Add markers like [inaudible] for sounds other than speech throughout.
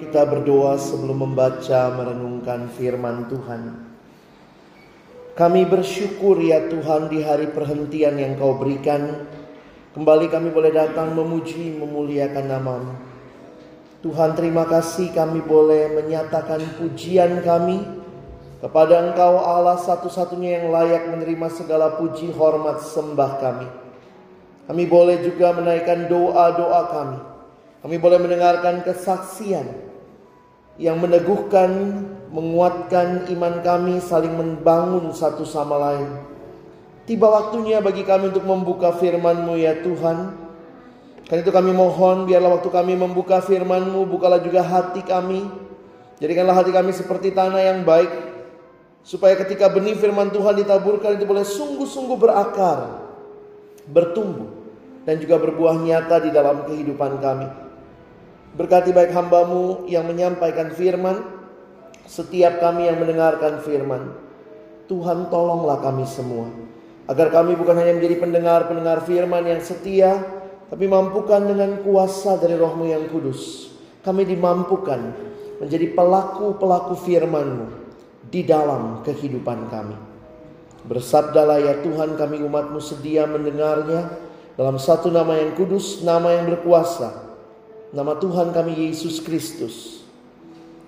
Kita berdoa sebelum membaca merenungkan firman Tuhan. Kami bersyukur ya Tuhan di hari perhentian yang kau berikan. Kembali kami boleh datang memuji, memuliakan namamu. Tuhan terima kasih kami boleh menyatakan pujian kami kepada Engkau Allah satu-satunya yang layak menerima segala puji, hormat, sembah kami. Kami boleh juga menaikkan doa-doa kami. Kami boleh mendengarkan kesaksian yang meneguhkan, menguatkan iman kami, saling membangun satu sama lain. Tiba waktunya bagi kami untuk membuka firman-Mu ya Tuhan. Karena itu kami mohon biarlah waktu kami membuka firman-Mu, bukalah juga hati kami. Jadikanlah hati kami seperti tanah yang baik. Supaya ketika benih firman Tuhan ditaburkan itu boleh sungguh-sungguh berakar, bertumbuh, dan juga berbuah nyata di dalam kehidupan kami. Berkati baik hambamu yang menyampaikan firman, setiap kami yang mendengarkan firman. Tuhan tolonglah kami semua. Agar kami bukan hanya menjadi pendengar-pendengar firman yang setia, tapi mampukan dengan kuasa dari rohmu yang kudus. Kami dimampukan menjadi pelaku-pelaku firmanmu di dalam kehidupan kami. Bersabdalah ya Tuhan kami umatmu sedia mendengarnya dalam satu nama yang kudus, nama yang berkuasa, Nama Tuhan kami Yesus Kristus.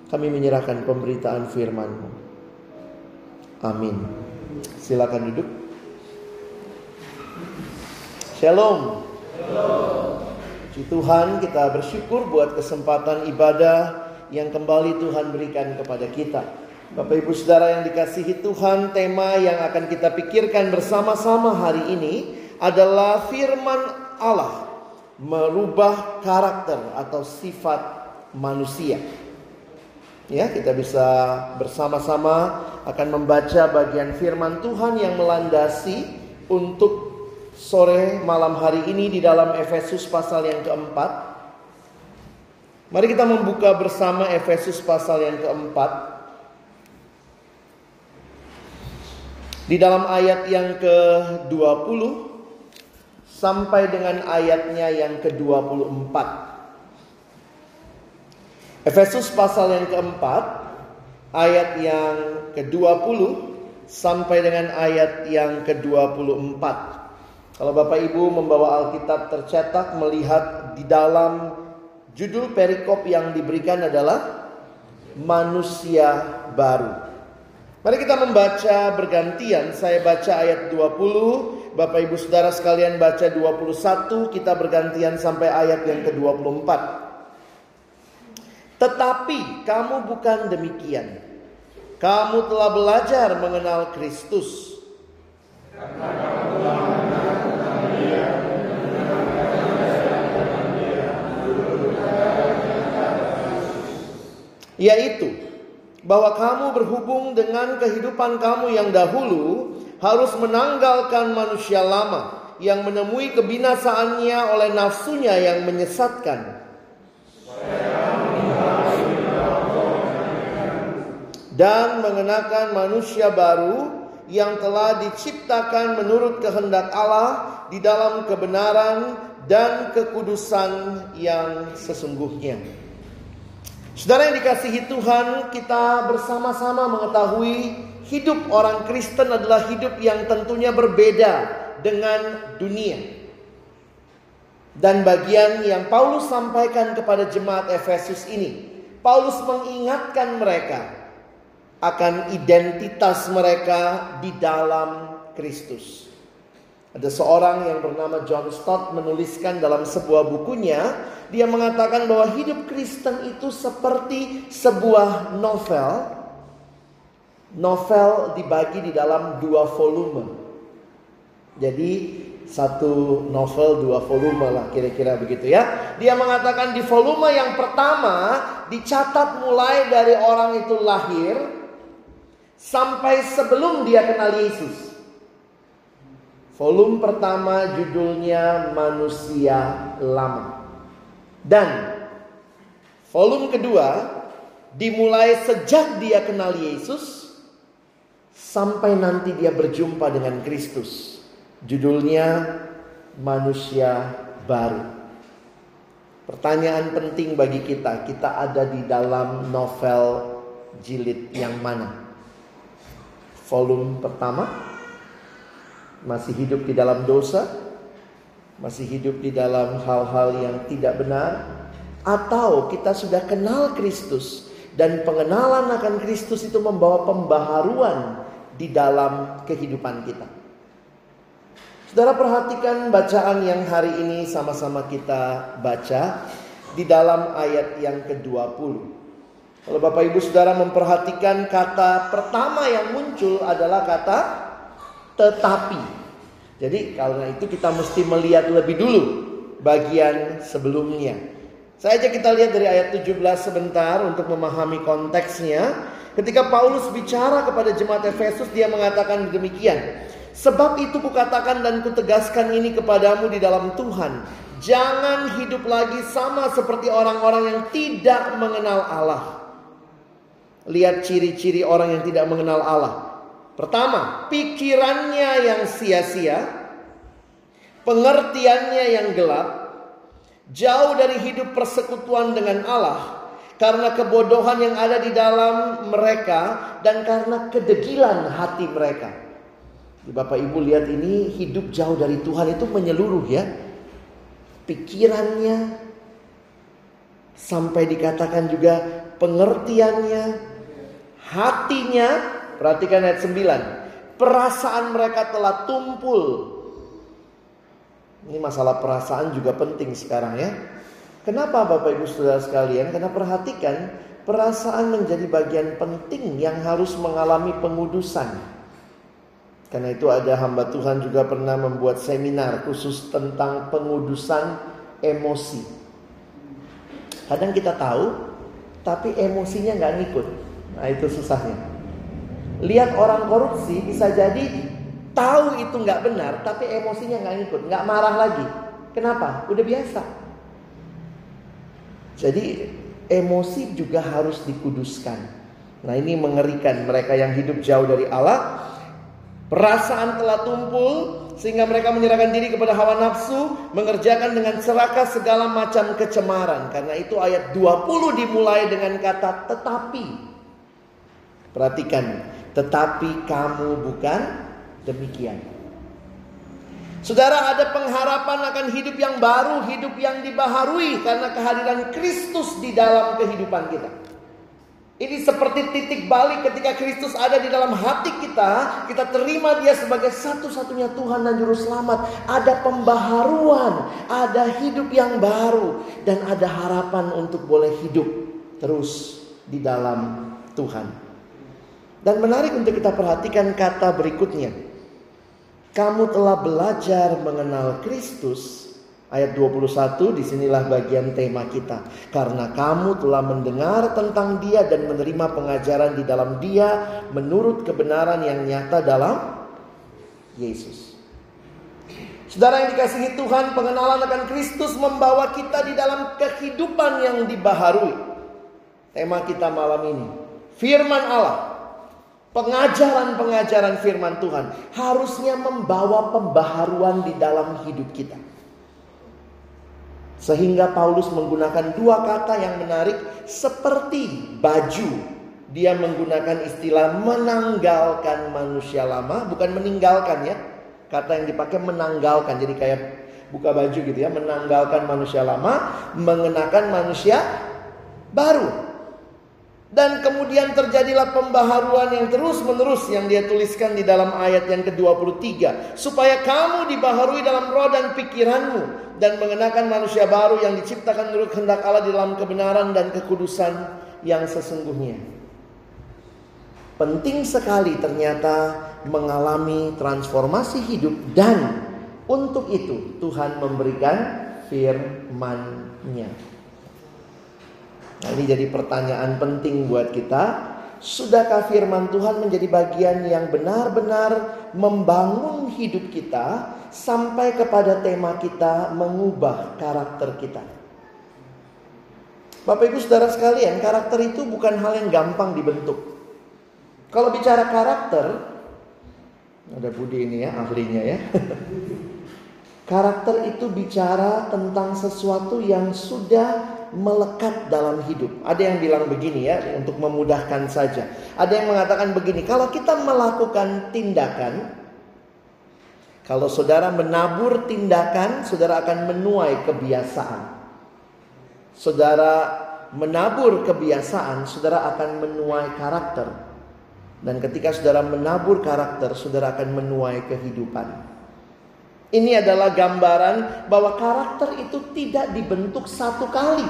Kami menyerahkan pemberitaan firman-Mu. Amin. Silakan duduk. Shalom. Puji Tuhan kita bersyukur buat kesempatan ibadah yang kembali Tuhan berikan kepada kita. Bapak Ibu Saudara yang dikasihi Tuhan, tema yang akan kita pikirkan bersama-sama hari ini adalah firman Allah merubah karakter atau sifat manusia. Ya, kita bisa bersama-sama akan membaca bagian firman Tuhan yang melandasi untuk sore malam hari ini di dalam Efesus pasal yang keempat. Mari kita membuka bersama Efesus pasal yang keempat. Di dalam ayat yang ke-20 sampai dengan ayatnya yang ke-24. Efesus pasal yang keempat, ayat yang ke-20 sampai dengan ayat yang ke-24. Kalau Bapak Ibu membawa Alkitab tercetak melihat di dalam judul perikop yang diberikan adalah manusia baru. Mari kita membaca bergantian. Saya baca ayat 20, Bapak Ibu Saudara sekalian baca 21, kita bergantian sampai ayat yang ke-24. Tetapi kamu bukan demikian. Kamu telah belajar mengenal Kristus. Yaitu bahwa kamu berhubung dengan kehidupan kamu yang dahulu harus menanggalkan manusia lama yang menemui kebinasaannya oleh nafsunya yang menyesatkan. Dan mengenakan manusia baru yang telah diciptakan menurut kehendak Allah di dalam kebenaran dan kekudusan yang sesungguhnya. Saudara yang dikasihi Tuhan, kita bersama-sama mengetahui hidup orang Kristen adalah hidup yang tentunya berbeda dengan dunia. Dan bagian yang Paulus sampaikan kepada jemaat Efesus ini, Paulus mengingatkan mereka akan identitas mereka di dalam Kristus. Ada seorang yang bernama John Stott menuliskan dalam sebuah bukunya, dia mengatakan bahwa hidup Kristen itu seperti sebuah novel. Novel dibagi di dalam dua volume. Jadi satu novel dua volume lah kira-kira begitu ya. Dia mengatakan di volume yang pertama dicatat mulai dari orang itu lahir sampai sebelum dia kenal Yesus. Volume pertama judulnya Manusia Lama. Dan volume kedua dimulai sejak dia kenal Yesus sampai nanti dia berjumpa dengan Kristus. Judulnya Manusia Baru. Pertanyaan penting bagi kita, kita ada di dalam novel jilid yang mana? Volume pertama? Masih hidup di dalam dosa? Masih hidup di dalam hal-hal yang tidak benar? Atau kita sudah kenal Kristus dan pengenalan akan Kristus itu membawa pembaharuan di dalam kehidupan kita? Saudara perhatikan bacaan yang hari ini sama-sama kita baca di dalam ayat yang ke-20. Kalau Bapak Ibu Saudara memperhatikan kata pertama yang muncul adalah kata tetapi. Jadi karena itu kita mesti melihat lebih dulu bagian sebelumnya. Saya aja kita lihat dari ayat 17 sebentar untuk memahami konteksnya. Ketika Paulus bicara kepada jemaat Efesus dia mengatakan demikian. Sebab itu kukatakan dan kutegaskan ini kepadamu di dalam Tuhan. Jangan hidup lagi sama seperti orang-orang yang tidak mengenal Allah. Lihat ciri-ciri orang yang tidak mengenal Allah. Pertama, pikirannya yang sia-sia, pengertiannya yang gelap, jauh dari hidup persekutuan dengan Allah, karena kebodohan yang ada di dalam mereka dan karena kedegilan hati mereka. Bapak Ibu lihat ini hidup jauh dari Tuhan itu menyeluruh ya. Pikirannya sampai dikatakan juga pengertiannya, hatinya, perhatikan ayat 9. Perasaan mereka telah tumpul. Ini masalah perasaan juga penting sekarang ya. Kenapa Bapak Ibu Saudara sekalian? Karena perhatikan perasaan menjadi bagian penting yang harus mengalami pengudusan. Karena itu ada hamba Tuhan juga pernah membuat seminar khusus tentang pengudusan emosi. Kadang kita tahu, tapi emosinya nggak ngikut. Nah itu susahnya. Lihat orang korupsi bisa jadi tahu itu nggak benar, tapi emosinya nggak ngikut, nggak marah lagi. Kenapa? Udah biasa. Jadi emosi juga harus dikuduskan. Nah ini mengerikan mereka yang hidup jauh dari Allah Perasaan telah tumpul sehingga mereka menyerahkan diri kepada hawa nafsu, mengerjakan dengan serakah segala macam kecemaran. Karena itu ayat 20 dimulai dengan kata tetapi. Perhatikan, tetapi kamu bukan demikian. Saudara ada pengharapan akan hidup yang baru, hidup yang dibaharui karena kehadiran Kristus di dalam kehidupan kita. Ini seperti titik balik ketika Kristus ada di dalam hati kita, kita terima dia sebagai satu-satunya Tuhan dan Juru Selamat. Ada pembaharuan, ada hidup yang baru, dan ada harapan untuk boleh hidup terus di dalam Tuhan. Dan menarik untuk kita perhatikan kata berikutnya. Kamu telah belajar mengenal Kristus Ayat 21 di sinilah bagian tema kita. Karena kamu telah mendengar tentang dia dan menerima pengajaran di dalam dia menurut kebenaran yang nyata dalam Yesus. Saudara yang dikasihi Tuhan, pengenalan akan Kristus membawa kita di dalam kehidupan yang dibaharui. Tema kita malam ini, firman Allah. Pengajaran-pengajaran firman Tuhan harusnya membawa pembaharuan di dalam hidup kita. Sehingga Paulus menggunakan dua kata yang menarik seperti baju. Dia menggunakan istilah menanggalkan manusia lama, bukan meninggalkan ya. Kata yang dipakai menanggalkan, jadi kayak buka baju gitu ya, menanggalkan manusia lama, mengenakan manusia baru. Dan kemudian terjadilah pembaharuan yang terus menerus yang dia tuliskan di dalam ayat yang ke-23. Supaya kamu dibaharui dalam roh dan pikiranmu. Dan mengenakan manusia baru yang diciptakan menurut kehendak Allah di dalam kebenaran dan kekudusan yang sesungguhnya. Penting sekali ternyata mengalami transformasi hidup. Dan untuk itu Tuhan memberikan firman-Nya. Nah ini jadi pertanyaan penting buat kita. Sudahkah firman Tuhan menjadi bagian yang benar-benar membangun hidup kita sampai kepada tema kita mengubah karakter kita? Bapak Ibu Saudara sekalian, karakter itu bukan hal yang gampang dibentuk. Kalau bicara karakter, ada Budi ini ya ahlinya ya. [laughs] Karakter itu bicara tentang sesuatu yang sudah melekat dalam hidup. Ada yang bilang begini ya, untuk memudahkan saja. Ada yang mengatakan begini, kalau kita melakukan tindakan, kalau saudara menabur tindakan, saudara akan menuai kebiasaan. Saudara menabur kebiasaan, saudara akan menuai karakter. Dan ketika saudara menabur karakter, saudara akan menuai kehidupan. Ini adalah gambaran bahwa karakter itu tidak dibentuk satu kali,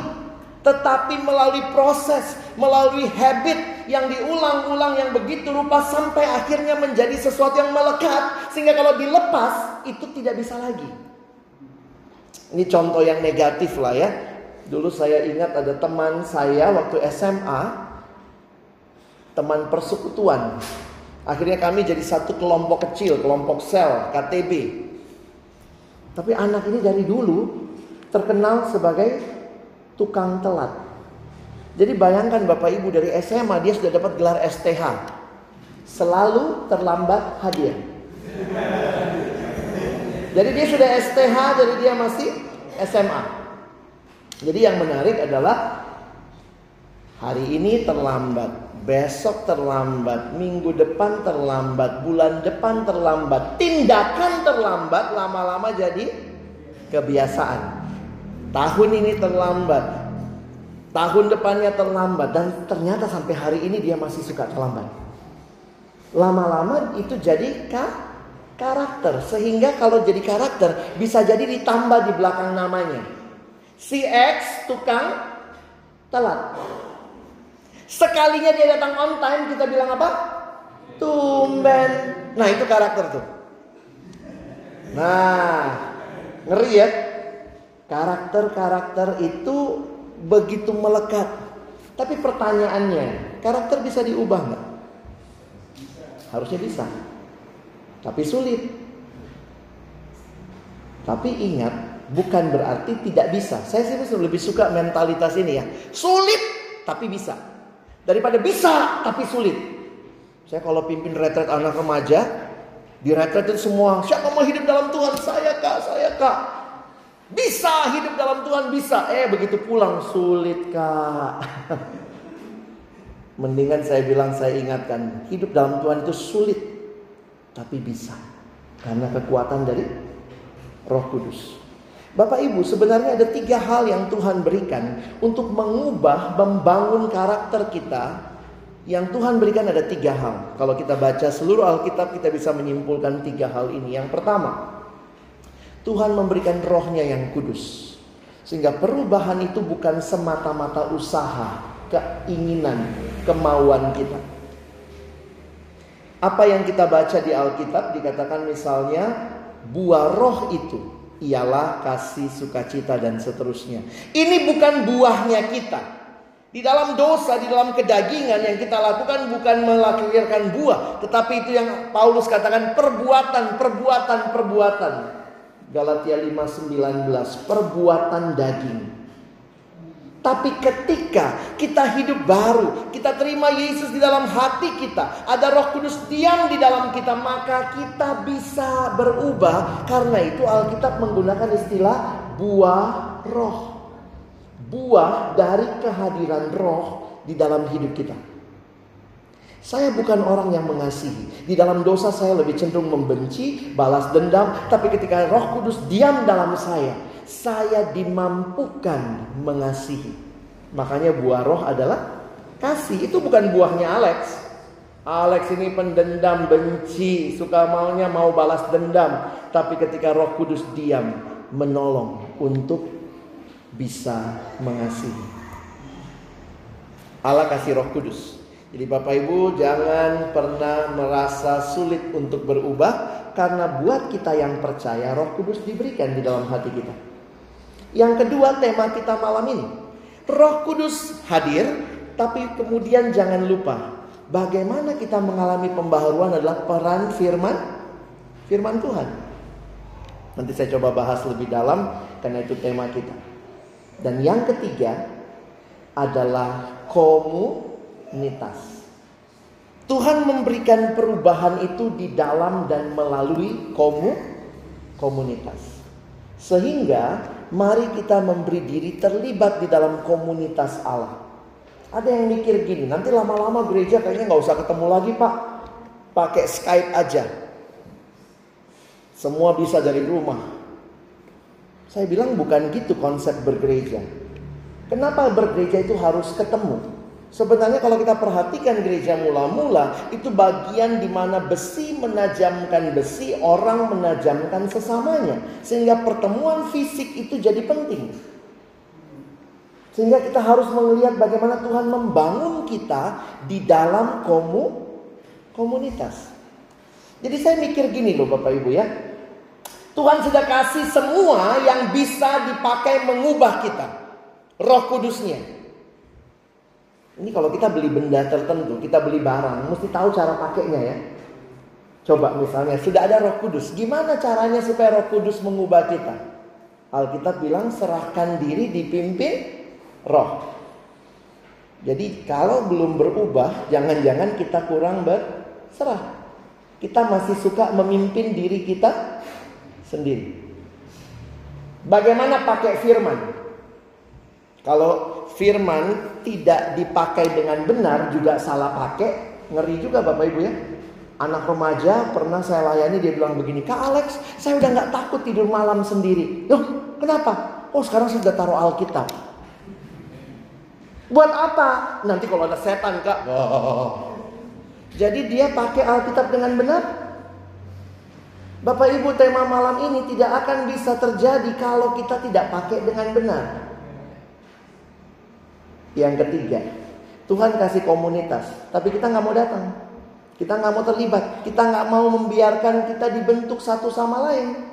tetapi melalui proses, melalui habit yang diulang-ulang yang begitu rupa sampai akhirnya menjadi sesuatu yang melekat sehingga kalau dilepas itu tidak bisa lagi. Ini contoh yang negatif lah ya. Dulu saya ingat ada teman saya waktu SMA, teman persekutuan. Akhirnya kami jadi satu kelompok kecil, kelompok sel, KTB. Tapi anak ini dari dulu terkenal sebagai tukang telat. Jadi bayangkan Bapak Ibu dari SMA dia sudah dapat gelar STH. Selalu terlambat hadir. Jadi dia sudah STH jadi dia masih SMA. Jadi yang menarik adalah hari ini terlambat, besok terlambat, minggu depan terlambat, bulan depan terlambat, tindakan terlambat, lama-lama jadi kebiasaan. Tahun ini terlambat, tahun depannya terlambat, dan ternyata sampai hari ini dia masih suka terlambat. Lama-lama itu jadi ka karakter, sehingga kalau jadi karakter bisa jadi ditambah di belakang namanya. Si X tukang telat. Sekalinya dia datang on time kita bilang apa? Tumben. Nah itu karakter tuh. Nah ngeri ya. Karakter-karakter itu begitu melekat. Tapi pertanyaannya, karakter bisa diubah nggak? Harusnya bisa. Tapi sulit. Tapi ingat, bukan berarti tidak bisa. Saya sih lebih suka mentalitas ini ya. Sulit, tapi bisa. Daripada bisa tapi sulit. Saya kalau pimpin retret anak remaja, di retret itu semua, siapa mau hidup dalam Tuhan? Saya kak, saya kak. Bisa hidup dalam Tuhan, bisa. Eh begitu pulang, sulit kak. [laughs] Mendingan saya bilang, saya ingatkan, hidup dalam Tuhan itu sulit. Tapi bisa. Karena kekuatan dari roh kudus. Bapak Ibu, sebenarnya ada tiga hal yang Tuhan berikan untuk mengubah, membangun karakter kita. Yang Tuhan berikan ada tiga hal. Kalau kita baca seluruh Alkitab, kita bisa menyimpulkan tiga hal ini. Yang pertama, Tuhan memberikan rohnya yang kudus. Sehingga perubahan itu bukan semata-mata usaha, keinginan, kemauan kita. Apa yang kita baca di Alkitab dikatakan misalnya buah roh itu ialah kasih sukacita dan seterusnya. Ini bukan buahnya kita. Di dalam dosa, di dalam kedagingan yang kita lakukan bukan melahirkan buah, tetapi itu yang Paulus katakan perbuatan, perbuatan, perbuatan. Galatia 5:19, perbuatan daging. Tapi ketika kita hidup baru, kita terima Yesus di dalam hati kita, ada Roh Kudus diam di dalam kita, maka kita bisa berubah. Karena itu Alkitab menggunakan istilah buah roh. Buah dari kehadiran roh di dalam hidup kita. Saya bukan orang yang mengasihi. Di dalam dosa saya lebih cenderung membenci, balas dendam. Tapi ketika roh kudus diam dalam saya, saya dimampukan mengasihi. Makanya buah roh adalah kasih. Itu bukan buahnya Alex. Alex ini pendendam, benci, suka maunya mau balas dendam. Tapi ketika roh kudus diam, menolong untuk bisa mengasihi. Allah kasih roh kudus. Jadi Bapak Ibu jangan pernah merasa sulit untuk berubah. Karena buat kita yang percaya roh kudus diberikan di dalam hati kita. Yang kedua tema kita malam ini. Roh Kudus hadir, tapi kemudian jangan lupa bagaimana kita mengalami pembaharuan adalah peran firman firman Tuhan. Nanti saya coba bahas lebih dalam karena itu tema kita. Dan yang ketiga adalah komunitas. Tuhan memberikan perubahan itu di dalam dan melalui komu komunitas. Sehingga mari kita memberi diri terlibat di dalam komunitas Allah. Ada yang mikir gini, nanti lama-lama gereja kayaknya nggak usah ketemu lagi pak, pakai Skype aja. Semua bisa dari rumah. Saya bilang bukan gitu konsep bergereja. Kenapa bergereja itu harus ketemu? Sebenarnya kalau kita perhatikan gereja mula-mula itu bagian di mana besi menajamkan besi, orang menajamkan sesamanya. Sehingga pertemuan fisik itu jadi penting. Sehingga kita harus melihat bagaimana Tuhan membangun kita di dalam komu, komunitas. Jadi saya mikir gini loh Bapak Ibu ya. Tuhan sudah kasih semua yang bisa dipakai mengubah kita. Roh kudusnya. Ini kalau kita beli benda tertentu, kita beli barang, mesti tahu cara pakainya ya. Coba misalnya, sudah ada roh kudus. Gimana caranya supaya roh kudus mengubah kita? Alkitab bilang serahkan diri dipimpin roh. Jadi kalau belum berubah, jangan-jangan kita kurang berserah. Kita masih suka memimpin diri kita sendiri. Bagaimana pakai firman? Kalau firman tidak dipakai dengan benar juga salah pakai, ngeri juga Bapak Ibu ya. Anak remaja pernah saya layani dia bilang begini, Kak Alex, saya udah nggak takut tidur malam sendiri. Loh, kenapa? Oh sekarang saya sudah taruh Alkitab. Buat apa? Nanti kalau ada setan kak. Jadi dia pakai Alkitab dengan benar. Bapak Ibu tema malam ini tidak akan bisa terjadi kalau kita tidak pakai dengan benar. Yang ketiga, Tuhan kasih komunitas, tapi kita nggak mau datang. Kita nggak mau terlibat. Kita nggak mau membiarkan kita dibentuk satu sama lain.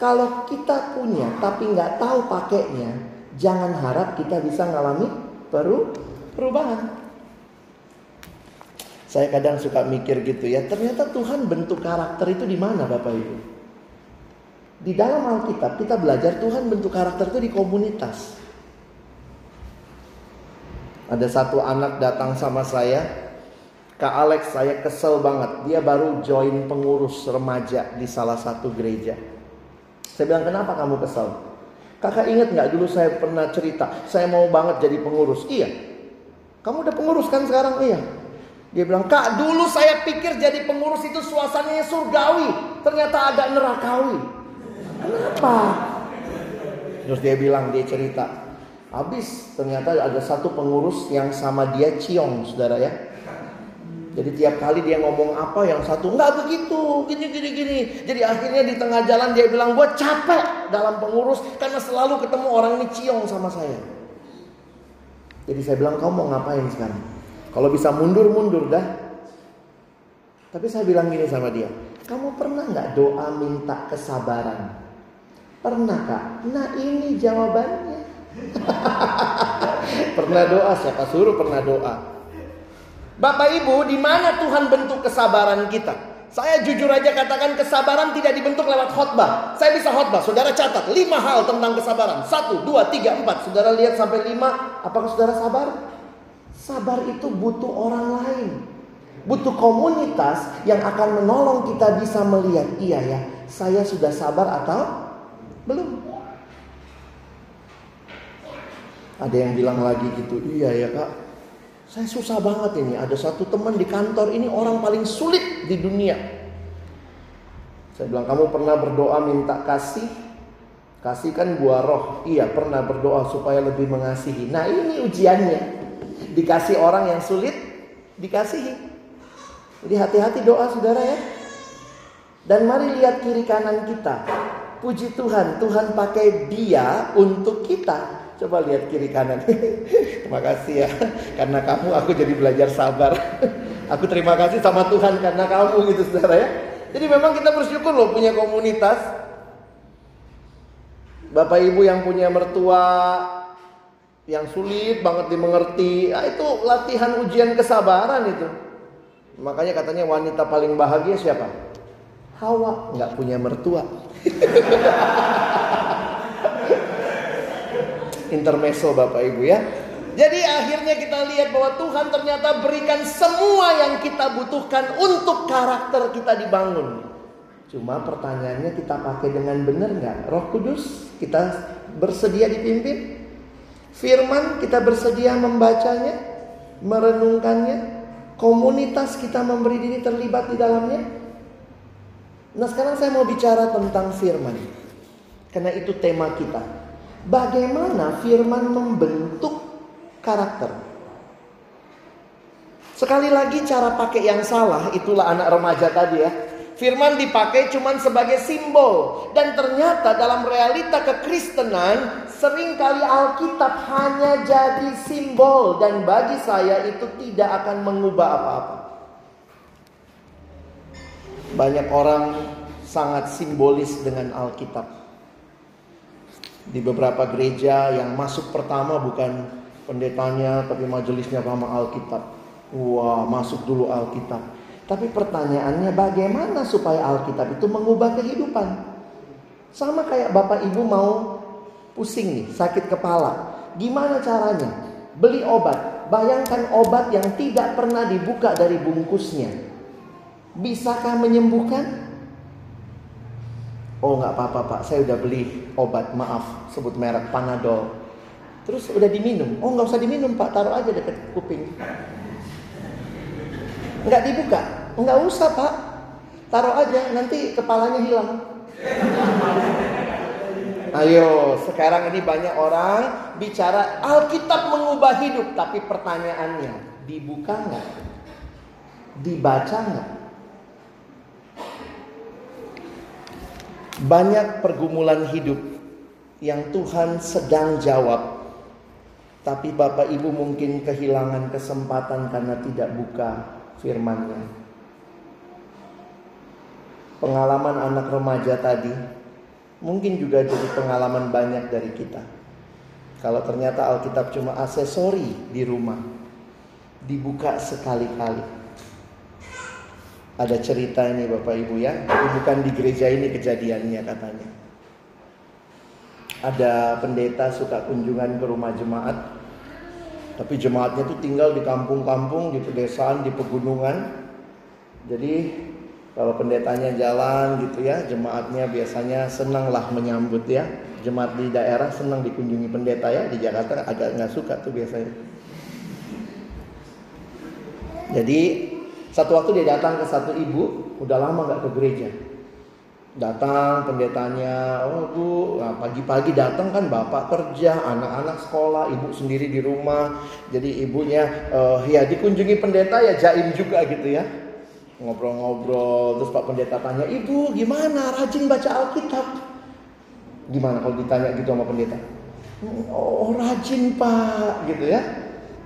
Kalau kita punya tapi nggak tahu pakainya, jangan harap kita bisa ngalami peru perubahan. Saya kadang suka mikir gitu ya, ternyata Tuhan bentuk karakter itu di mana Bapak Ibu? Di dalam Alkitab kita belajar Tuhan bentuk karakter itu di komunitas. Ada satu anak datang sama saya, Kak Alex saya kesel banget. Dia baru join pengurus remaja di salah satu gereja. Saya bilang kenapa kamu kesel? Kakak ingat nggak dulu saya pernah cerita, saya mau banget jadi pengurus. Iya. Kamu udah pengurus kan sekarang? Iya. Dia bilang, Kak dulu saya pikir jadi pengurus itu suasananya surgawi. Ternyata agak nerakawi. Kenapa? Terus dia bilang, dia cerita. Habis ternyata ada satu pengurus yang sama dia ciong saudara ya. Jadi tiap kali dia ngomong apa yang satu nggak begitu gini gini gini. Jadi akhirnya di tengah jalan dia bilang gue capek dalam pengurus karena selalu ketemu orang ini ciong sama saya. Jadi saya bilang kamu mau ngapain sekarang? Kalau bisa mundur mundur dah. Tapi saya bilang gini sama dia, kamu pernah nggak doa minta kesabaran? Pernah kak? Nah ini jawabannya. [laughs] pernah doa, siapa suruh pernah doa. Bapak Ibu, di mana Tuhan bentuk kesabaran kita? Saya jujur aja katakan kesabaran tidak dibentuk lewat khotbah. Saya bisa khotbah, saudara catat lima hal tentang kesabaran. Satu, dua, tiga, empat. Saudara lihat sampai lima, apakah saudara sabar? Sabar itu butuh orang lain. Butuh komunitas yang akan menolong kita bisa melihat, iya ya, saya sudah sabar atau belum. Ada yang bilang lagi gitu, iya ya kak, saya susah banget ini. Ada satu teman di kantor ini orang paling sulit di dunia. Saya bilang, kamu pernah berdoa minta kasih? Kasih kan buah roh. Iya, pernah berdoa supaya lebih mengasihi. Nah ini ujiannya. Dikasih orang yang sulit, dikasihi. Jadi hati-hati doa saudara ya. Dan mari lihat kiri kanan kita. Puji Tuhan, Tuhan pakai dia untuk kita. Coba lihat kiri kanan. [laughs] terima kasih ya. Karena kamu aku jadi belajar sabar. [laughs] aku terima kasih sama Tuhan karena kamu gitu saudara ya. Jadi memang kita bersyukur loh punya komunitas. Bapak ibu yang punya mertua yang sulit banget dimengerti. Nah, itu latihan ujian kesabaran itu. Makanya katanya wanita paling bahagia siapa? Hawa nggak punya mertua. [laughs] intermezzo Bapak Ibu ya. Jadi akhirnya kita lihat bahwa Tuhan ternyata berikan semua yang kita butuhkan untuk karakter kita dibangun. Cuma pertanyaannya kita pakai dengan benar nggak? Roh Kudus kita bersedia dipimpin? Firman kita bersedia membacanya, merenungkannya? Komunitas kita memberi diri terlibat di dalamnya? Nah sekarang saya mau bicara tentang firman. Karena itu tema kita. Bagaimana firman membentuk karakter? Sekali lagi cara pakai yang salah itulah anak remaja tadi ya. Firman dipakai cuman sebagai simbol dan ternyata dalam realita kekristenan sering kali Alkitab hanya jadi simbol dan bagi saya itu tidak akan mengubah apa-apa. Banyak orang sangat simbolis dengan Alkitab. Di beberapa gereja yang masuk pertama bukan pendetanya tapi majelisnya sama Alkitab. Wah, masuk dulu Alkitab. Tapi pertanyaannya bagaimana supaya Alkitab itu mengubah kehidupan? Sama kayak Bapak Ibu mau pusing nih, sakit kepala. Gimana caranya? Beli obat. Bayangkan obat yang tidak pernah dibuka dari bungkusnya. Bisakah menyembuhkan? Oh nggak apa-apa pak, saya udah beli obat, maaf sebut merek Panadol. Terus udah diminum. Oh nggak usah diminum pak, taruh aja deket kuping. Nggak dibuka. Enggak usah pak, taruh aja nanti kepalanya hilang. Ayo, sekarang ini banyak orang bicara Alkitab mengubah hidup, tapi pertanyaannya dibuka nggak? Dibaca nggak? Banyak pergumulan hidup yang Tuhan sedang jawab, tapi Bapak Ibu mungkin kehilangan kesempatan karena tidak buka firman-Nya pengalaman anak remaja tadi mungkin juga jadi pengalaman banyak dari kita. Kalau ternyata Alkitab cuma aksesori di rumah, dibuka sekali-kali. Ada cerita ini Bapak Ibu ya, tapi bukan di gereja ini kejadiannya katanya. Ada pendeta suka kunjungan ke rumah jemaat, tapi jemaatnya tuh tinggal di kampung-kampung, di pedesaan, di pegunungan. Jadi kalau pendetanya jalan gitu ya, jemaatnya biasanya senang lah menyambut ya. Jemaat di daerah senang dikunjungi pendeta ya. Di Jakarta agak nggak suka tuh biasanya. Jadi satu waktu dia datang ke satu ibu, udah lama nggak ke gereja. Datang pendetanya, oh bu, nah, pagi-pagi datang kan bapak kerja, anak-anak sekolah, ibu sendiri di rumah. Jadi ibunya, uh, ya dikunjungi pendeta ya jaim juga gitu ya. Ngobrol-ngobrol terus Pak Pendeta tanya ibu gimana? Rajin baca Alkitab? Gimana kalau ditanya gitu sama pendeta? Oh rajin Pak gitu ya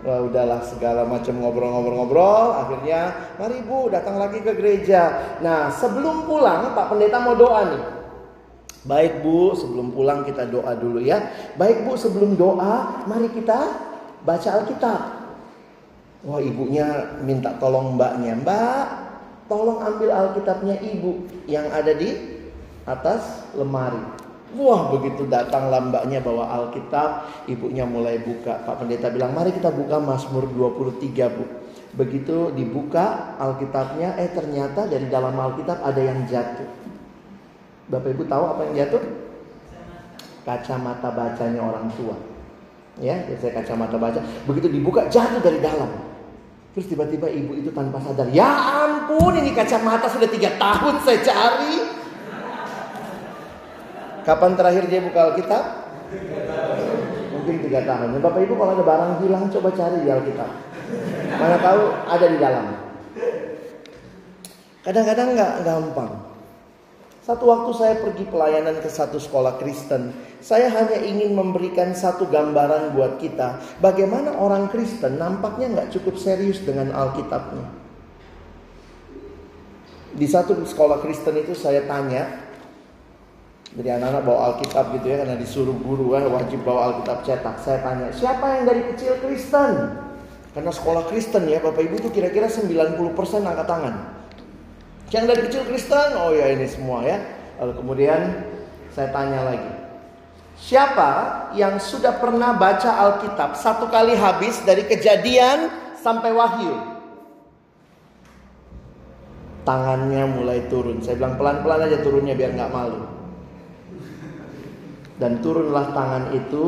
Wah, udahlah segala macam ngobrol-ngobrol-ngobrol. Akhirnya mari Bu datang lagi ke gereja. Nah sebelum pulang Pak Pendeta mau doa nih. Baik Bu sebelum pulang kita doa dulu ya. Baik Bu sebelum doa mari kita baca Alkitab. Wah ibunya minta tolong mbaknya. Mbak Tolong ambil Alkitabnya ibu yang ada di atas lemari. Wah begitu datang lambaknya bawa Alkitab, ibunya mulai buka. Pak Pendeta bilang, mari kita buka Mazmur 23 bu. Begitu dibuka Alkitabnya, eh ternyata dari dalam Alkitab ada yang jatuh. Bapak Ibu tahu apa yang jatuh? Kacamata bacanya orang tua. Ya, saya kacamata baca. Begitu dibuka jatuh dari dalam. Terus tiba-tiba ibu itu tanpa sadar, ya ampun ini kacamata sudah tiga tahun saya cari. Kapan terakhir dia buka Alkitab? Mungkin tiga tahun. Ya, Bapak Ibu kalau ada barang hilang coba cari di Alkitab. Mana tahu ada di dalam. Kadang-kadang nggak gampang. Satu waktu saya pergi pelayanan ke satu sekolah Kristen, saya hanya ingin memberikan satu gambaran buat kita bagaimana orang Kristen nampaknya nggak cukup serius dengan Alkitabnya. Di satu sekolah Kristen itu saya tanya, jadi anak-anak bawa Alkitab gitu ya karena disuruh guru ya, wajib bawa Alkitab cetak. Saya tanya, siapa yang dari kecil Kristen? Karena sekolah Kristen ya Bapak Ibu tuh kira-kira 90% angkat tangan. Yang dari kecil Kristen, oh ya ini semua ya. Lalu kemudian saya tanya lagi, Siapa yang sudah pernah baca Alkitab satu kali habis dari kejadian sampai wahyu? tangannya mulai turun. Saya bilang pelan-pelan aja turunnya biar nggak malu. Dan turunlah tangan itu,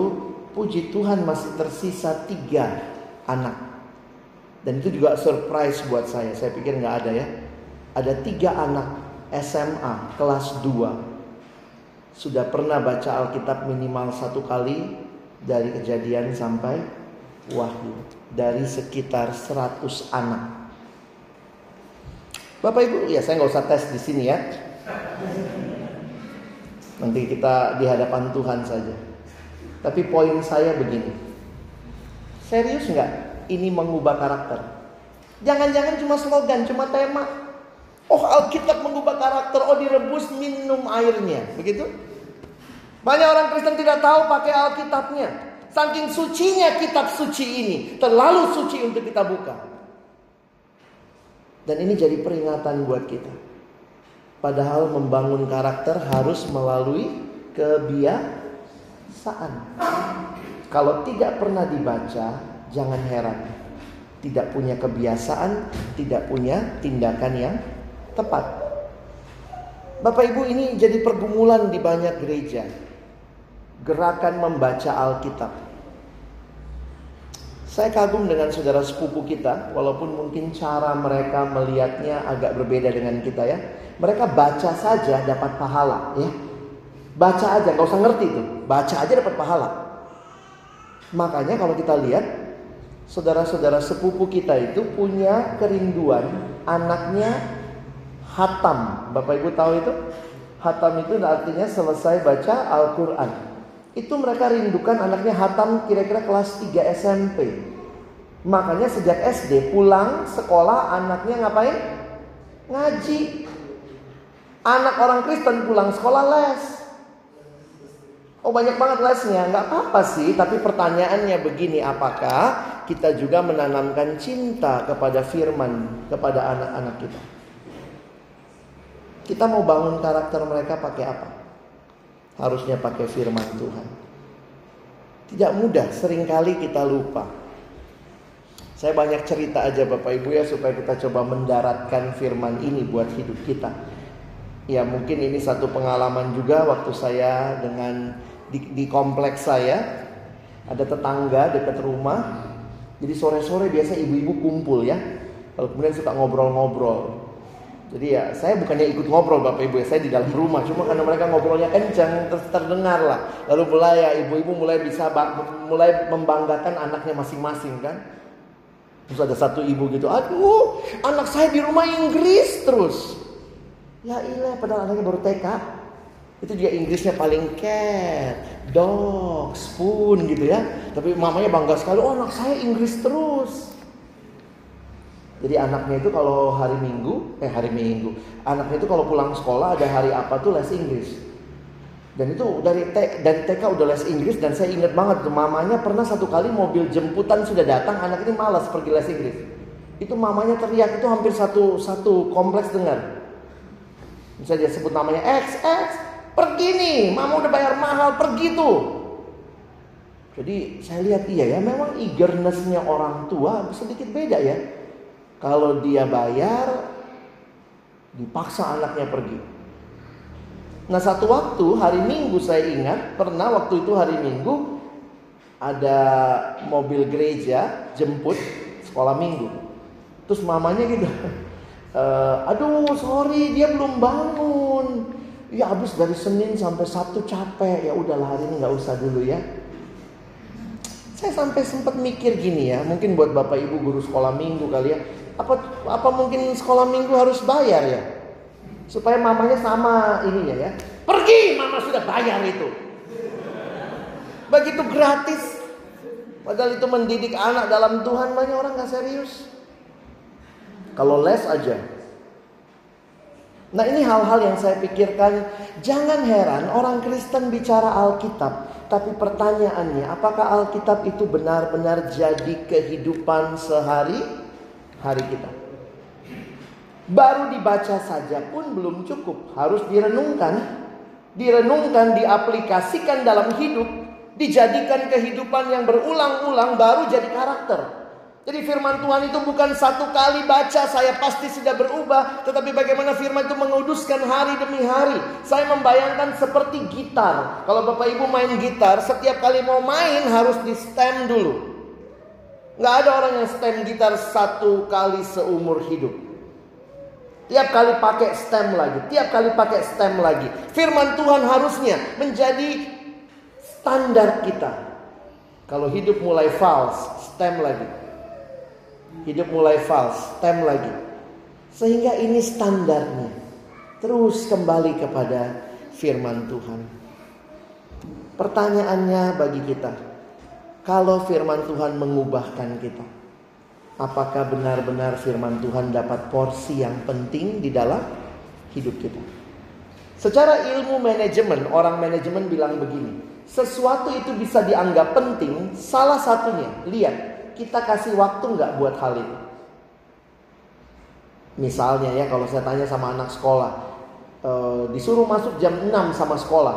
puji Tuhan masih tersisa tiga anak. Dan itu juga surprise buat saya. Saya pikir nggak ada ya. Ada tiga anak SMA kelas 2 sudah pernah baca Alkitab minimal satu kali dari kejadian sampai wahyu dari sekitar 100 anak. Bapak Ibu, ya saya nggak usah tes di sini ya. Nanti kita di hadapan Tuhan saja. Tapi poin saya begini. Serius nggak ini mengubah karakter? Jangan-jangan cuma slogan, cuma tema. Oh Alkitab mengubah karakter, oh direbus minum airnya. Begitu? Banyak orang Kristen tidak tahu pakai Alkitabnya. Saking sucinya kitab suci ini. Terlalu suci untuk kita buka. Dan ini jadi peringatan buat kita. Padahal membangun karakter harus melalui kebiasaan. Kalau tidak pernah dibaca, jangan heran. Tidak punya kebiasaan, tidak punya tindakan yang tepat. Bapak Ibu ini jadi pergumulan di banyak gereja. Gerakan membaca Alkitab. Saya kagum dengan saudara sepupu kita, walaupun mungkin cara mereka melihatnya agak berbeda dengan kita ya. Mereka baca saja dapat pahala ya. Baca aja, gak usah ngerti tuh. Baca aja dapat pahala. Makanya kalau kita lihat saudara-saudara sepupu kita itu punya kerinduan anaknya hatam. Bapak Ibu tahu itu? Hatam itu artinya selesai baca Al-Quran. Itu mereka rindukan anaknya hatam kira-kira kelas 3 SMP. Makanya sejak SD pulang sekolah anaknya ngapain? Ngaji. Anak orang Kristen pulang sekolah les. Oh banyak banget lesnya, nggak apa-apa sih. Tapi pertanyaannya begini, apakah kita juga menanamkan cinta kepada firman kepada anak-anak kita? Kita mau bangun karakter mereka pakai apa? Harusnya pakai firman Tuhan. Tidak mudah, sering kali kita lupa. Saya banyak cerita aja Bapak Ibu ya supaya kita coba mendaratkan firman ini buat hidup kita. Ya mungkin ini satu pengalaman juga waktu saya dengan di, di kompleks saya ada tetangga dekat rumah. Jadi sore-sore biasa ibu-ibu kumpul ya. Lalu kemudian suka ngobrol-ngobrol. Jadi ya saya bukannya ikut ngobrol Bapak Ibu ya, saya di dalam rumah. Cuma karena mereka ngobrolnya kencang terus terdengar lah. Lalu mulai ya ibu-ibu mulai bisa mulai membanggakan anaknya masing-masing kan. Terus ada satu ibu gitu, aduh anak saya di rumah Inggris terus. Ya iya padahal anaknya baru TK. Itu juga Inggrisnya paling cat, dog, spoon gitu ya. Tapi mamanya bangga sekali, oh anak saya Inggris terus. Jadi anaknya itu kalau hari Minggu, eh hari Minggu, anaknya itu kalau pulang sekolah ada hari apa tuh les Inggris. Dan itu dari T, dari TK udah les Inggris dan saya ingat banget tuh mamanya pernah satu kali mobil jemputan sudah datang, anak ini malas pergi les Inggris. Itu mamanya teriak itu hampir satu satu kompleks dengar. Bisa dia sebut namanya X X, pergi nih, mama udah bayar mahal, pergi tuh. Jadi saya lihat iya ya, memang eagernessnya orang tua sedikit beda ya. Kalau dia bayar, dipaksa anaknya pergi. Nah satu waktu hari Minggu saya ingat pernah waktu itu hari Minggu ada mobil gereja jemput sekolah Minggu. Terus mamanya gitu, [laughs] e, aduh sorry dia belum bangun. Ya habis dari Senin sampai Sabtu capek ya udahlah hari ini nggak usah dulu ya. Saya sampai sempat mikir gini ya, mungkin buat bapak ibu guru sekolah minggu kali ya, apa apa mungkin sekolah minggu harus bayar ya? Supaya mamanya sama ininya ya. Pergi, mama sudah bayar itu. Begitu gratis. Padahal itu mendidik anak dalam Tuhan banyak orang nggak serius. Kalau les aja. Nah ini hal-hal yang saya pikirkan. Jangan heran orang Kristen bicara Alkitab. Tapi pertanyaannya apakah Alkitab itu benar-benar jadi kehidupan sehari hari kita. Baru dibaca saja pun belum cukup, harus direnungkan, direnungkan, diaplikasikan dalam hidup, dijadikan kehidupan yang berulang-ulang baru jadi karakter. Jadi firman Tuhan itu bukan satu kali baca saya pasti sudah berubah. Tetapi bagaimana firman itu menguduskan hari demi hari. Saya membayangkan seperti gitar. Kalau Bapak Ibu main gitar, setiap kali mau main harus di stem dulu. Nggak ada orang yang stem gitar satu kali seumur hidup. Tiap kali pakai stem lagi, tiap kali pakai stem lagi. Firman Tuhan harusnya menjadi standar kita. Kalau hidup mulai false, stem lagi. Hidup mulai false, tem lagi. Sehingga ini standarnya. Terus kembali kepada firman Tuhan. Pertanyaannya bagi kita, kalau firman Tuhan mengubahkan kita, apakah benar-benar firman Tuhan dapat porsi yang penting di dalam hidup kita? Secara ilmu manajemen, orang manajemen bilang begini, sesuatu itu bisa dianggap penting, salah satunya, lihat, kita kasih waktu nggak buat hal itu? Misalnya ya kalau saya tanya sama anak sekolah, e, disuruh masuk jam 6 sama sekolah,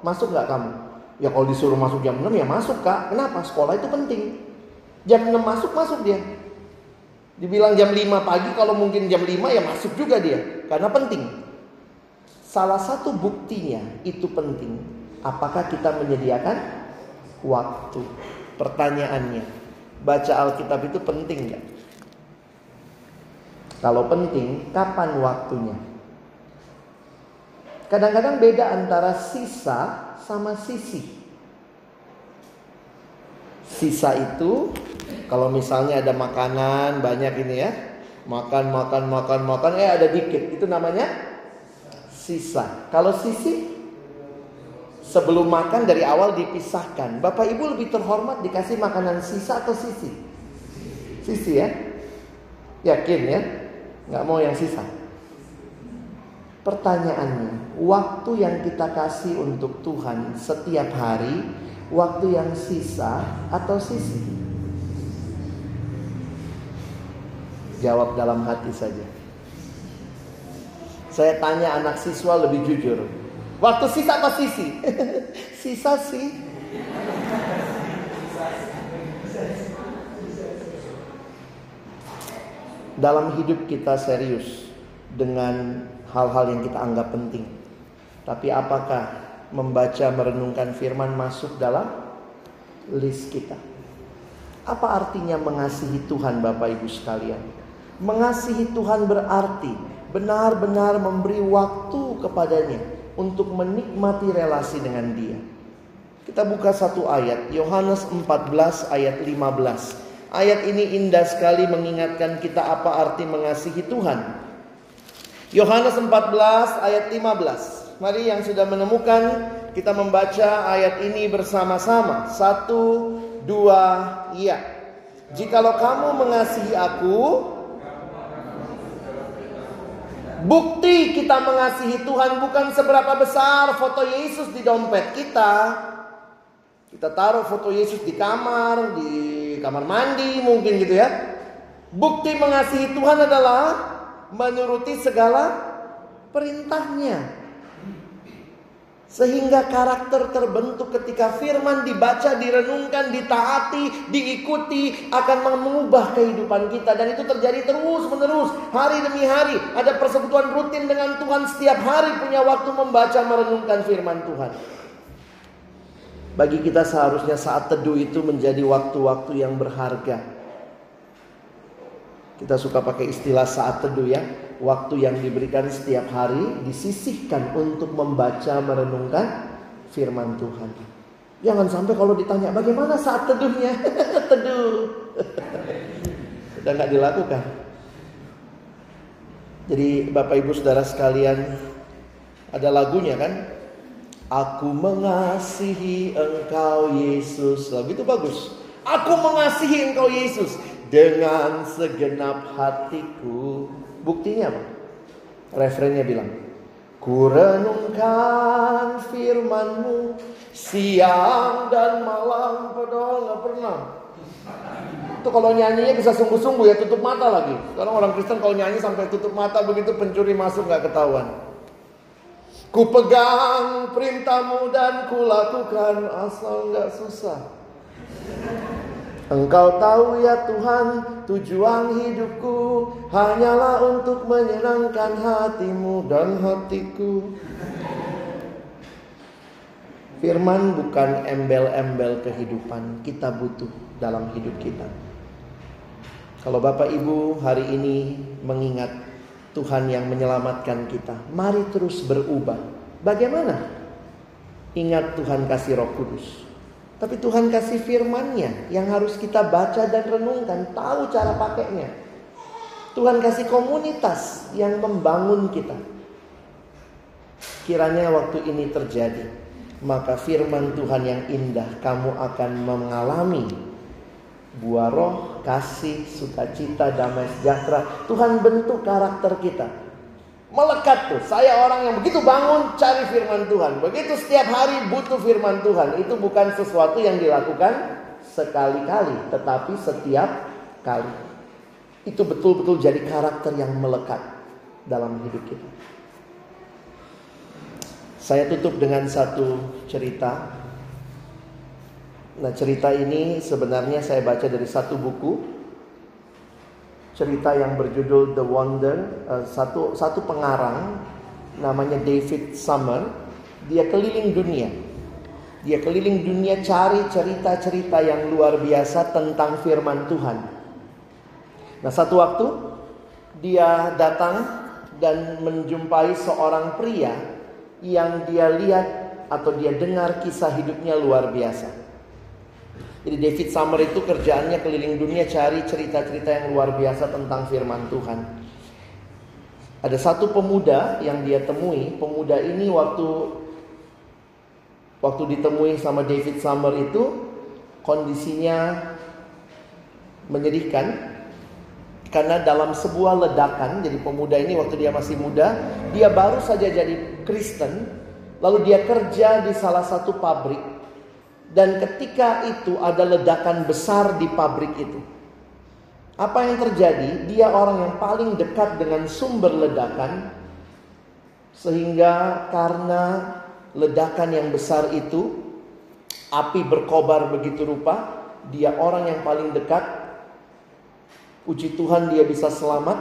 masuk nggak kamu? Ya kalau disuruh masuk jam 6 ya masuk kak. Kenapa? Sekolah itu penting. Jam 6 masuk, masuk dia. Dibilang jam 5 pagi kalau mungkin jam 5 ya masuk juga dia. Karena penting. Salah satu buktinya itu penting. Apakah kita menyediakan waktu? Pertanyaannya, baca Alkitab itu penting nggak? Kalau penting, kapan waktunya? Kadang-kadang beda antara sisa sama sisi. Sisa itu kalau misalnya ada makanan banyak ini ya, makan makan makan makan eh ada dikit, itu namanya sisa. Kalau sisi sebelum makan dari awal dipisahkan. Bapak Ibu lebih terhormat dikasih makanan sisa atau sisi? Sisi ya? Yakin ya? Nggak mau yang sisa. Pertanyaannya, waktu yang kita kasih untuk Tuhan setiap hari, waktu yang sisa atau sisi? Jawab dalam hati saja. Saya tanya anak siswa lebih jujur. Waktu sisa apa sisi? [laughs] sisa sih. Dalam hidup kita serius dengan hal-hal yang kita anggap penting. Tapi apakah membaca merenungkan firman masuk dalam list kita? Apa artinya mengasihi Tuhan Bapak Ibu sekalian? Mengasihi Tuhan berarti benar-benar memberi waktu kepadanya untuk menikmati relasi dengan dia. Kita buka satu ayat, Yohanes 14 ayat 15. Ayat ini indah sekali mengingatkan kita apa arti mengasihi Tuhan. Yohanes 14 ayat 15. Mari yang sudah menemukan kita membaca ayat ini bersama-sama. Satu, dua, iya. Jikalau kamu mengasihi aku, Bukti kita mengasihi Tuhan bukan seberapa besar foto Yesus di dompet kita. Kita taruh foto Yesus di kamar, di kamar mandi mungkin gitu ya. Bukti mengasihi Tuhan adalah menuruti segala perintahnya. Sehingga karakter terbentuk ketika firman dibaca, direnungkan, ditaati, diikuti akan mengubah kehidupan kita dan itu terjadi terus menerus hari demi hari. Ada persekutuan rutin dengan Tuhan setiap hari punya waktu membaca merenungkan firman Tuhan. Bagi kita seharusnya saat teduh itu menjadi waktu-waktu yang berharga. Kita suka pakai istilah saat teduh ya waktu yang diberikan setiap hari disisihkan untuk membaca merenungkan firman Tuhan. Jangan sampai kalau ditanya bagaimana saat teduhnya, [laughs] teduh. Sudah nggak dilakukan. Jadi Bapak Ibu Saudara sekalian ada lagunya kan? Aku mengasihi engkau Yesus. Lagu itu bagus. Aku mengasihi engkau Yesus dengan segenap hatiku. Buktinya apa? Referennya bilang, Ku renungkan firmanmu siang dan malam padahal nggak pernah. Itu kalau nyanyinya bisa sungguh-sungguh ya tutup mata lagi. Sekarang orang Kristen kalau nyanyi sampai tutup mata begitu pencuri masuk nggak ketahuan. Ku pegang perintahmu dan ku lakukan asal nggak susah. Engkau tahu ya Tuhan tujuan hidupku hanyalah untuk menyenangkan hatimu dan hatiku. Firman bukan embel-embel kehidupan kita butuh dalam hidup kita. Kalau Bapak Ibu hari ini mengingat Tuhan yang menyelamatkan kita, mari terus berubah. Bagaimana? Ingat Tuhan kasih Roh Kudus. Tapi Tuhan kasih firman-Nya yang harus kita baca dan renungkan, tahu cara pakainya. Tuhan kasih komunitas yang membangun kita. Kiranya waktu ini terjadi, maka firman Tuhan yang indah kamu akan mengalami buah roh, kasih, sukacita, damai sejahtera. Tuhan bentuk karakter kita. Melekat tuh. Saya orang yang begitu bangun cari firman Tuhan. Begitu setiap hari butuh firman Tuhan. Itu bukan sesuatu yang dilakukan sekali-kali. Tetapi setiap kali. Itu betul-betul jadi karakter yang melekat dalam hidup kita. Saya tutup dengan satu cerita. Nah cerita ini sebenarnya saya baca dari satu buku cerita yang berjudul The Wonder uh, satu satu pengarang namanya David Summer. Dia keliling dunia. Dia keliling dunia cari cerita-cerita yang luar biasa tentang firman Tuhan. Nah satu waktu dia datang dan menjumpai seorang pria yang dia lihat atau dia dengar kisah hidupnya luar biasa jadi David Summer itu kerjaannya keliling dunia cari cerita-cerita yang luar biasa tentang firman Tuhan. Ada satu pemuda yang dia temui, pemuda ini waktu waktu ditemui sama David Summer itu kondisinya menyedihkan. Karena dalam sebuah ledakan jadi pemuda ini waktu dia masih muda dia baru saja jadi Kristen lalu dia kerja di salah satu pabrik dan ketika itu ada ledakan besar di pabrik itu. Apa yang terjadi? Dia orang yang paling dekat dengan sumber ledakan. Sehingga karena ledakan yang besar itu, api berkobar begitu rupa, dia orang yang paling dekat. Puji Tuhan dia bisa selamat,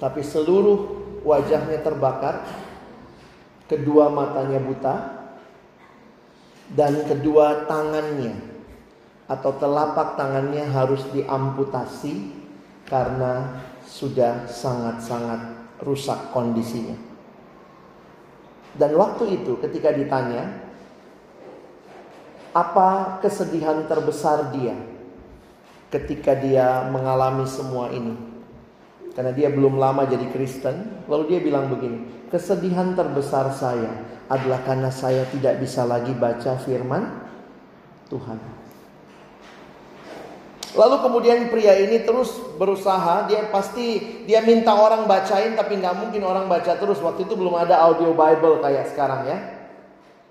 tapi seluruh wajahnya terbakar, kedua matanya buta, dan kedua tangannya atau telapak tangannya harus diamputasi karena sudah sangat-sangat rusak kondisinya. Dan waktu itu ketika ditanya, apa kesedihan terbesar dia ketika dia mengalami semua ini? Karena dia belum lama jadi Kristen, lalu dia bilang begini, kesedihan terbesar saya adalah karena saya tidak bisa lagi baca firman Tuhan. Lalu kemudian pria ini terus berusaha, dia pasti dia minta orang bacain tapi nggak mungkin orang baca terus. Waktu itu belum ada audio Bible kayak sekarang ya.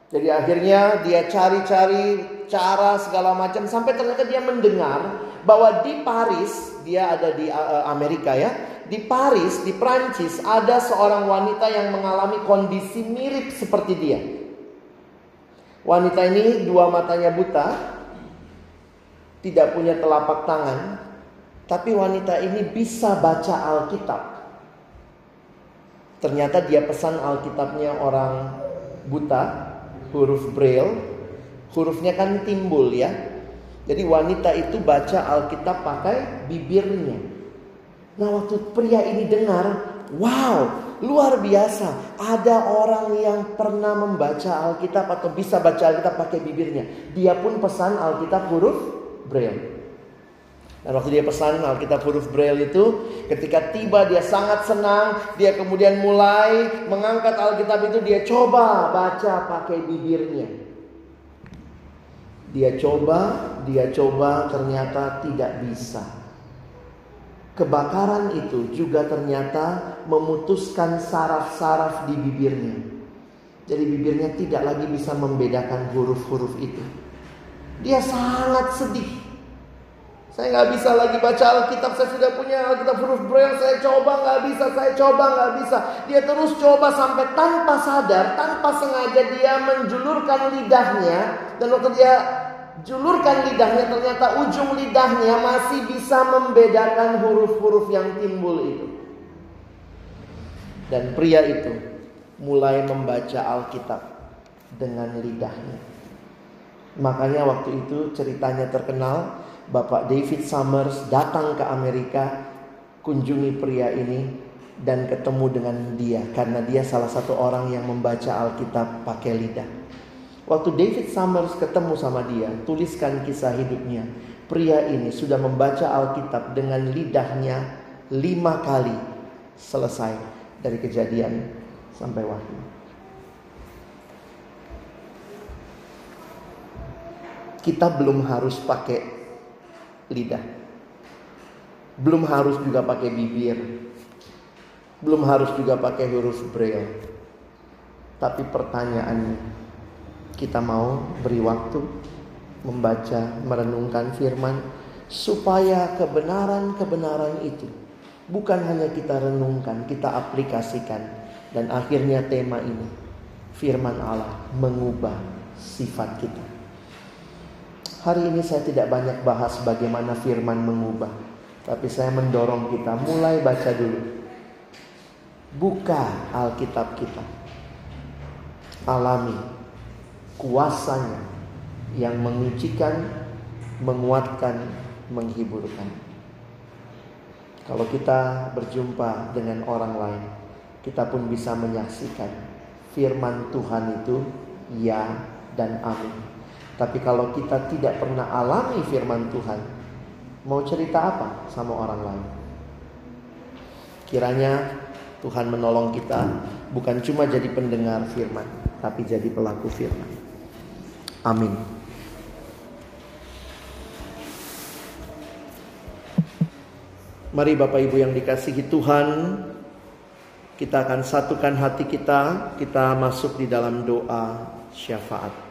Jadi akhirnya dia cari-cari cara segala macam sampai ternyata dia mendengar bahwa di Paris, dia ada di uh, Amerika ya, di Paris, di Prancis ada seorang wanita yang mengalami kondisi mirip seperti dia. Wanita ini dua matanya buta, tidak punya telapak tangan, tapi wanita ini bisa baca Alkitab. Ternyata dia pesan Alkitabnya orang buta, huruf Braille. Hurufnya kan timbul ya. Jadi wanita itu baca Alkitab pakai bibirnya. Nah waktu pria ini dengar, wow luar biasa. Ada orang yang pernah membaca Alkitab atau bisa baca Alkitab pakai bibirnya. Dia pun pesan Alkitab huruf Braille. Dan waktu dia pesan Alkitab huruf Braille itu, ketika tiba dia sangat senang. Dia kemudian mulai mengangkat Alkitab itu, dia coba baca pakai bibirnya. Dia coba, dia coba, ternyata tidak bisa. Kebakaran itu juga ternyata memutuskan saraf-saraf di bibirnya. Jadi bibirnya tidak lagi bisa membedakan huruf-huruf itu. Dia sangat sedih. Saya nggak bisa lagi baca Alkitab. Saya sudah punya Alkitab huruf Braille. Saya coba nggak bisa. Saya coba nggak bisa. Dia terus coba sampai tanpa sadar, tanpa sengaja dia menjulurkan lidahnya. Dan waktu dia julurkan lidahnya ternyata ujung lidahnya masih bisa membedakan huruf-huruf yang timbul itu. Dan pria itu mulai membaca Alkitab dengan lidahnya. Makanya waktu itu ceritanya terkenal, Bapak David Summers datang ke Amerika, kunjungi pria ini dan ketemu dengan dia karena dia salah satu orang yang membaca Alkitab pakai lidah. Waktu David Summers ketemu sama dia, tuliskan kisah hidupnya. Pria ini sudah membaca Alkitab dengan lidahnya lima kali selesai dari kejadian sampai wahyu. Kita belum harus pakai lidah. Belum harus juga pakai bibir. Belum harus juga pakai huruf braille. Tapi pertanyaannya, kita mau beri waktu membaca, merenungkan firman supaya kebenaran-kebenaran itu bukan hanya kita renungkan, kita aplikasikan dan akhirnya tema ini firman Allah mengubah sifat kita. Hari ini saya tidak banyak bahas bagaimana firman mengubah, tapi saya mendorong kita mulai baca dulu. Buka Alkitab kita. Alami kuasanya yang mengucikan, menguatkan, menghiburkan. Kalau kita berjumpa dengan orang lain, kita pun bisa menyaksikan firman Tuhan itu ya dan amin. Tapi kalau kita tidak pernah alami firman Tuhan, mau cerita apa sama orang lain? Kiranya Tuhan menolong kita bukan cuma jadi pendengar firman, tapi jadi pelaku firman. Amin. Mari Bapak Ibu yang dikasihi Tuhan, kita akan satukan hati kita, kita masuk di dalam doa syafaat.